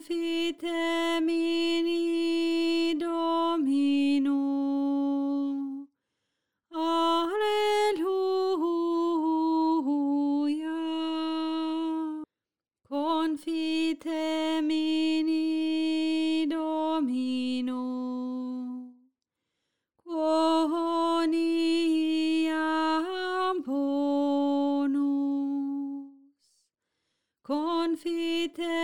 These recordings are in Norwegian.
Confite mini Domino, Alleluia. Confite mini Domino, quoniam bonus. Confite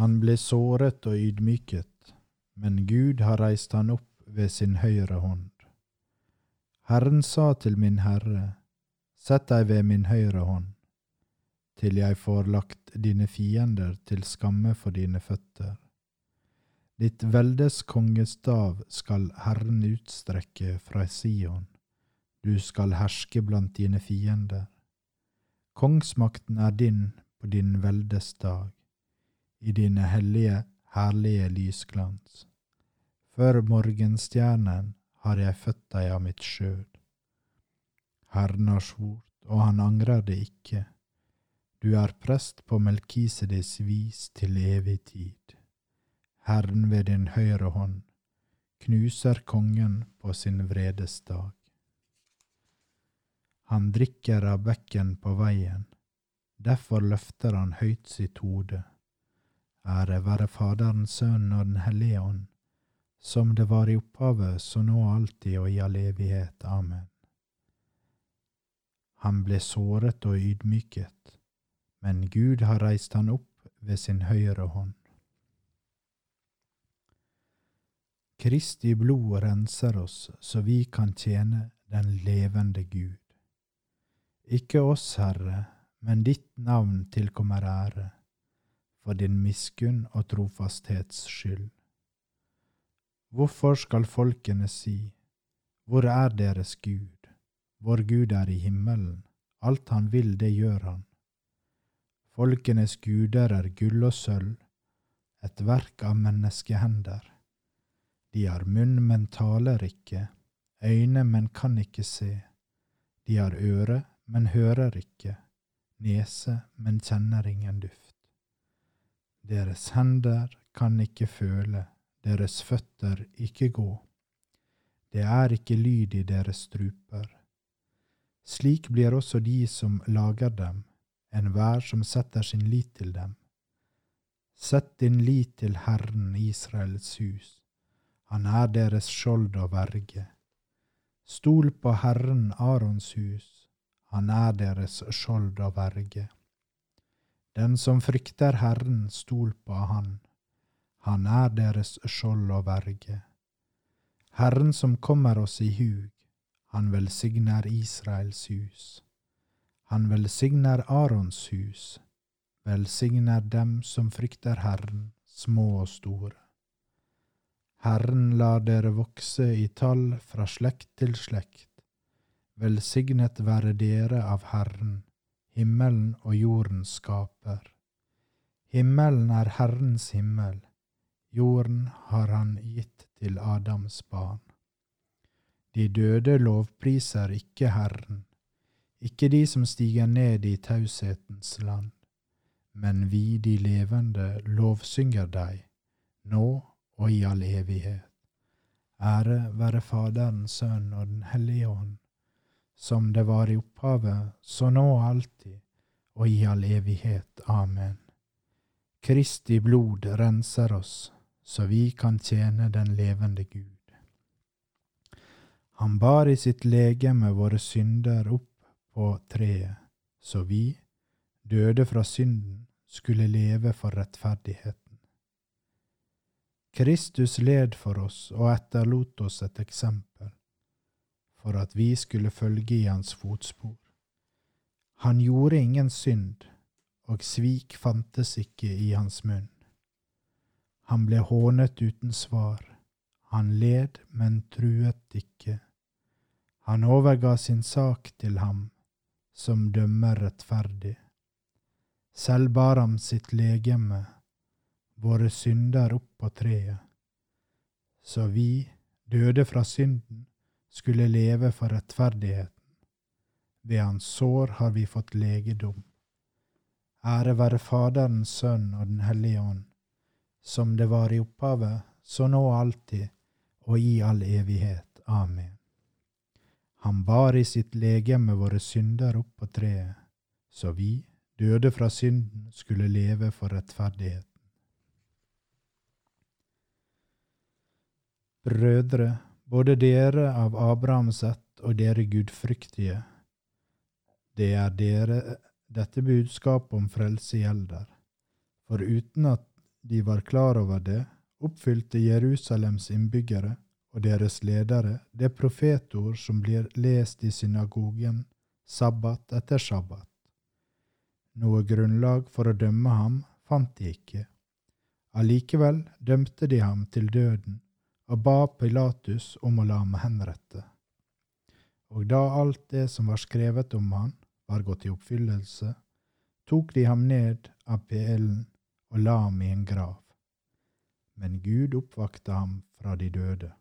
Han ble såret og ydmyket, men Gud har reist han opp ved sin høyre hånd. Herren sa til min Herre, Sett deg ved min høyre hånd, til jeg får lagt dine fiender til skamme for dine føtter. Ditt veldes kongestav skal Herren utstrekke fra Sion, du skal herske blant dine fiender. Kongsmakten er din på din veldes dag i dine hellige, herlige lysglans. Før morgenstjernen har jeg født deg av mitt skjød. Herren har svort, og han angrer det ikke. Du er prest på Melkisedes vis til evig tid. Herren ved din høyre hånd knuser kongen på sin vredes dag. Han drikker av bekken på veien, derfor løfter han høyt sitt hode. Ære være Faderen, Sønnen og Den hellige ånd, som det var i opphavet, så nå alltid og i all evighet. Amen. Han ble såret og ydmyket, men Gud har reist han opp ved sin høyre hånd. Kristi blod renser oss så vi kan tjene den levende Gud. Ikke oss, Herre, men ditt navn tilkommer ære for din miskunn og trofasthets skyld. Hvorfor skal folkene si, Hvor er deres Gud? Vår Gud er i himmelen, alt han vil, det gjør han. Folkenes guder er gull og sølv, et verk av menneskehender. De har munn, men taler ikke, øyne, men kan ikke se. De har øre, men hører ikke, nese, men kjenner ingen duft. Deres hender kan ikke føle, deres føtter ikke gå. Det er ikke lyd i deres struper. Slik blir også de som lager dem, enhver som setter sin lit til dem. Sett din lit til Herren Israels hus, han er deres skjold og verge. Stol på Herren Arons hus, han er deres skjold og verge. Den som frykter Herren, stol på Han. Han er deres skjold og verge. Herren som kommer oss i hug, han velsigner Israels hus. Han velsigner Arons hus, velsigner dem som frykter Herren, små og store. Herren lar dere vokse i tall fra slekt til slekt. Velsignet være dere av Herren, himmelen og jorden skaper. Himmelen er Herrens himmel, jorden har han gitt til Adams barn. De døde lovpriser ikke Herren, ikke de som stiger ned i taushetens land, men vi de levende lovsynger deg, nå og i all evighet. Ære være Faderen, Sønnen og Den hellige ånd, som det var i opphavet, så nå og alltid, og i all evighet. Amen. Kristi blod renser oss, så vi kan tjene den levende Gud. Han bar i sitt legeme våre synder opp på treet, så vi, døde fra synden, skulle leve for rettferdigheten. Kristus led for oss og etterlot oss et eksempel, for at vi skulle følge i hans fotspor. Han gjorde ingen synd, og svik fantes ikke i hans munn. Han ble hånet uten svar, han led, men truet ikke. Han overga sin sak til ham, som dømmer rettferdig. Selv bar ham sitt legeme, våre synder opp på treet, så vi, døde fra synden, skulle leve for rettferdigheten. Ved hans sår har vi fått legedom. Ære være Faderens Sønn og Den hellige ånd, som det var i opphavet, så nå alltid og i all evighet. Amen. Han bar i sitt legeme våre synder opp på treet, så vi, døde fra synden, skulle leve for rettferdigheten. Brødre, både dere av Abrahams ett og dere gudfryktige, det er dere dette budskapet om frelse gjelder, for uten at de var klar over det, oppfylte Jerusalems innbyggere og deres ledere det profetord som blir lest i synagogen sabbat etter sabbat. Noe grunnlag for å dømme ham fant de ikke. Allikevel dømte de ham til døden ba Pilatus om å la ham henrette. Og da alt det som var skrevet om han, var gått i oppfyllelse, tok de ham ned av pælen og la ham i en grav. Men Gud oppvakte ham fra de døde.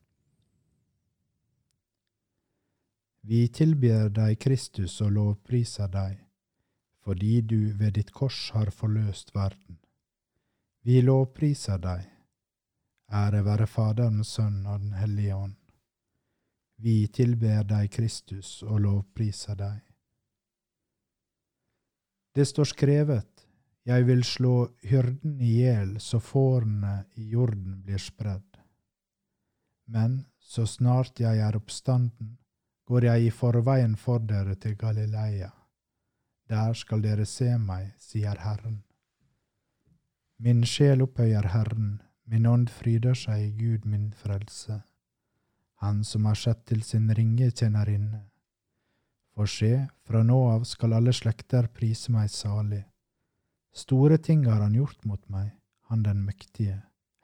Vi tilber deg, Kristus, og lovpriser deg fordi du ved ditt kors har forløst verden. Vi lovpriser deg. Ære være Faderens Sønn og Den hellige ånd. Vi tilber deg, Kristus, og lovpriser deg. Det står skrevet, Jeg vil slå hyrden i hjel så fårene i jorden blir spredd. Men så snart jeg er oppstanden, går jeg i forveien for dere til Galileia. Der skal dere se meg, sier Herren. Min sjel opphøyer Herren, min ånd fryder seg i Gud min frelse, Han som har sett til sin ringe tjenerinne. For se, fra nå av skal alle slekter prise meg salig. Store ting har han gjort mot meg, han den mektige,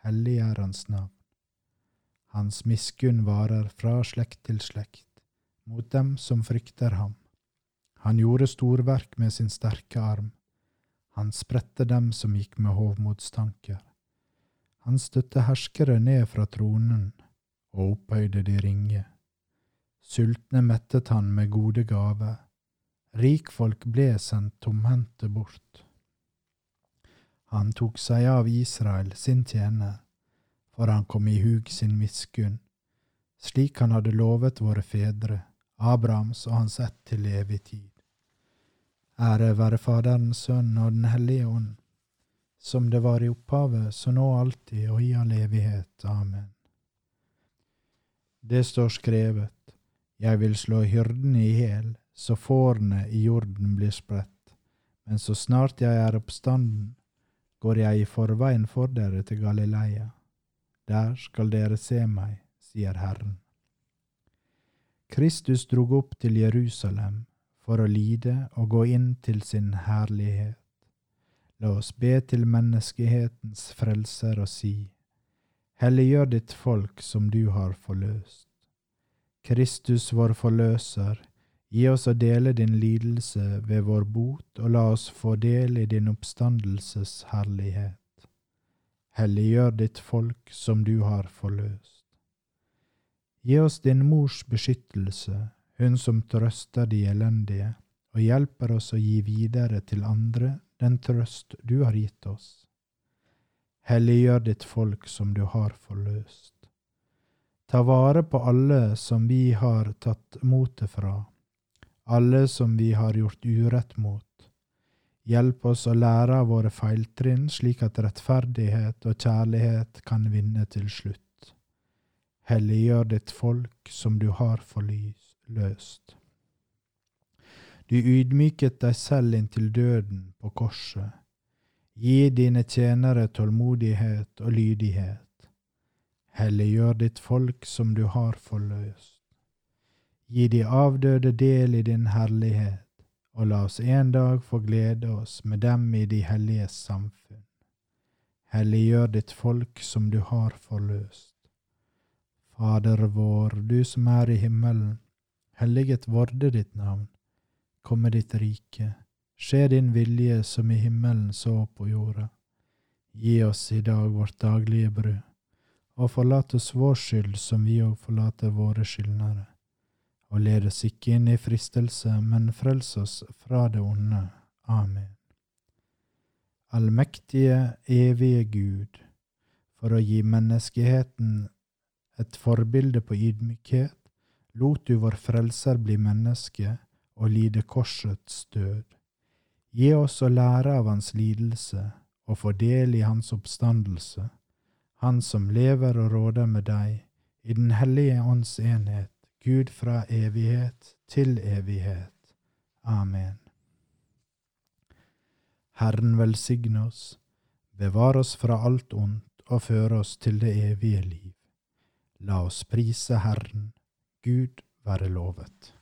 hellig er hans navn. Hans miskunn varer fra slekt til slekt, mot dem som frykter ham. Han gjorde storverk med sin sterke arm. Han spredte dem som gikk med hovmodstanker. Han støtte herskere ned fra tronen og opphøyde de ringe. Sultne mettet han med gode gaver. Rikfolk ble sendt tomhendte bort. Han tok seg av Israel, sin tjener, for han kom i hug sin miskunn, slik han hadde lovet våre fedre, Abrahams og hans ett til evig tid. Ære være Faderens Sønn og Den hellige ånd, som det var i opphavet, så nå alltid og i all evighet. Amen. Det står skrevet, Jeg vil slå hyrden i hjel, så fårene i jorden blir spredt, men så snart jeg er oppstanden, går jeg i forveien for dere til Galileia. Der skal dere se meg, sier Herren. Kristus drog opp til Jerusalem for å lide og gå inn til sin herlighet. La oss be til menneskehetens frelser og si, Helliggjør ditt folk som du har forløst. Kristus vår forløser, gi oss å dele din lidelse ved vår bot, og la oss få del i din oppstandelses herlighet. Helliggjør ditt folk som du har forløst. Gi oss din mors beskyttelse, hun som trøster de elendige, og hjelper oss å gi videre til andre den trøst du har gitt oss. Helliggjør ditt folk som du har forløst. Ta vare på alle som vi har tatt motet fra, alle som vi har gjort urett mot. Hjelp oss å lære av våre feiltrinn, slik at rettferdighet og kjærlighet kan vinne til slutt. Helliggjør ditt folk som du har forløst. Du ydmyket deg selv inntil døden på korset. Gi dine tjenere tålmodighet og lydighet. Helliggjør ditt folk som du har forløst. Gi de avdøde del i din herlighet, og la oss en dag få glede oss med dem i de helliges samfunn. Helliggjør ditt folk som du har forløst. Fader vår, du som er i himmelen. Helliget vorde ditt navn. Komme ditt rike. Skje din vilje som i himmelen så på jorda. Gi oss i dag vårt daglige brød, og forlat oss vår skyld som vi òg forlater våre skyldnere og led oss ikke inn i fristelse, men frels oss fra det onde. Amen. Allmektige, evige Gud, for å gi menneskeheten et forbilde på ydmykhet, lot du vår Frelser bli menneske og lide korsets død. Gi oss å lære av hans lidelse og få del i hans oppstandelse, han som lever og råder med deg i Den hellige ånds enhet, Gud fra evighet til evighet. Amen. Herren velsigne oss, bevare oss fra alt ondt og føre oss til det evige liv. La oss prise Herren, Gud være lovet.